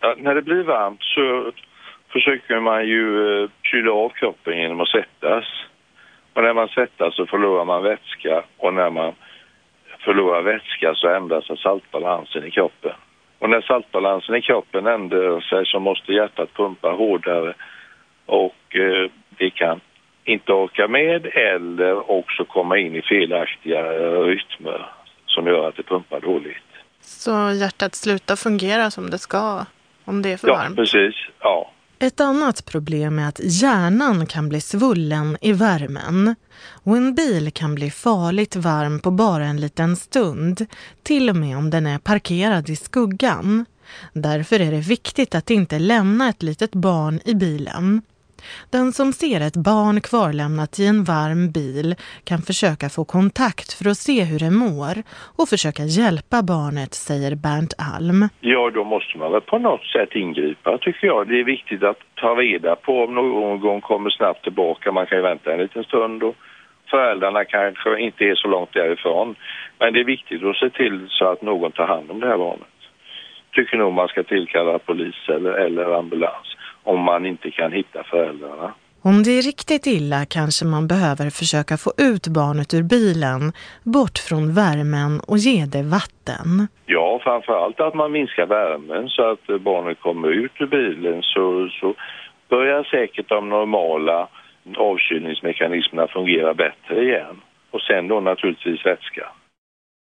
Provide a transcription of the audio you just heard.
Ja, när det blir varmt så försöker man ju eh, kyla av kroppen genom att svettas. Och när man svettas så förlorar man vätska och när man förlorar vätska så ändras saltbalansen i kroppen. Och när saltbalansen i kroppen ändrar sig så måste hjärtat pumpa hårdare och eh, det kan inte orka med eller också komma in i felaktiga eh, rytmer som gör att det pumpar dåligt. Så hjärtat slutar fungera som det ska om det är för ja, varmt? Precis. Ja. Ett annat problem är att hjärnan kan bli svullen i värmen och en bil kan bli farligt varm på bara en liten stund, till och med om den är parkerad i skuggan. Därför är det viktigt att inte lämna ett litet barn i bilen. Den som ser ett barn kvarlämnat i en varm bil kan försöka få kontakt för att se hur det mår och försöka hjälpa barnet, säger Bernt Alm. Ja, då måste man väl på något sätt ingripa tycker jag. Det är viktigt att ta reda på om någon gång kommer snabbt tillbaka. Man kan ju vänta en liten stund och föräldrarna kanske inte är så långt därifrån. Men det är viktigt att se till så att någon tar hand om det här barnet. Tycker nog man ska tillkalla polis eller, eller ambulans om man inte kan hitta föräldrarna. Om det är riktigt illa kanske man behöver försöka få ut barnet ur bilen, bort från värmen och ge det vatten. Ja, framförallt att man minskar värmen så att barnet kommer ut ur bilen så, så börjar säkert de normala avkylningsmekanismerna fungera bättre igen. Och sen då naturligtvis vätska.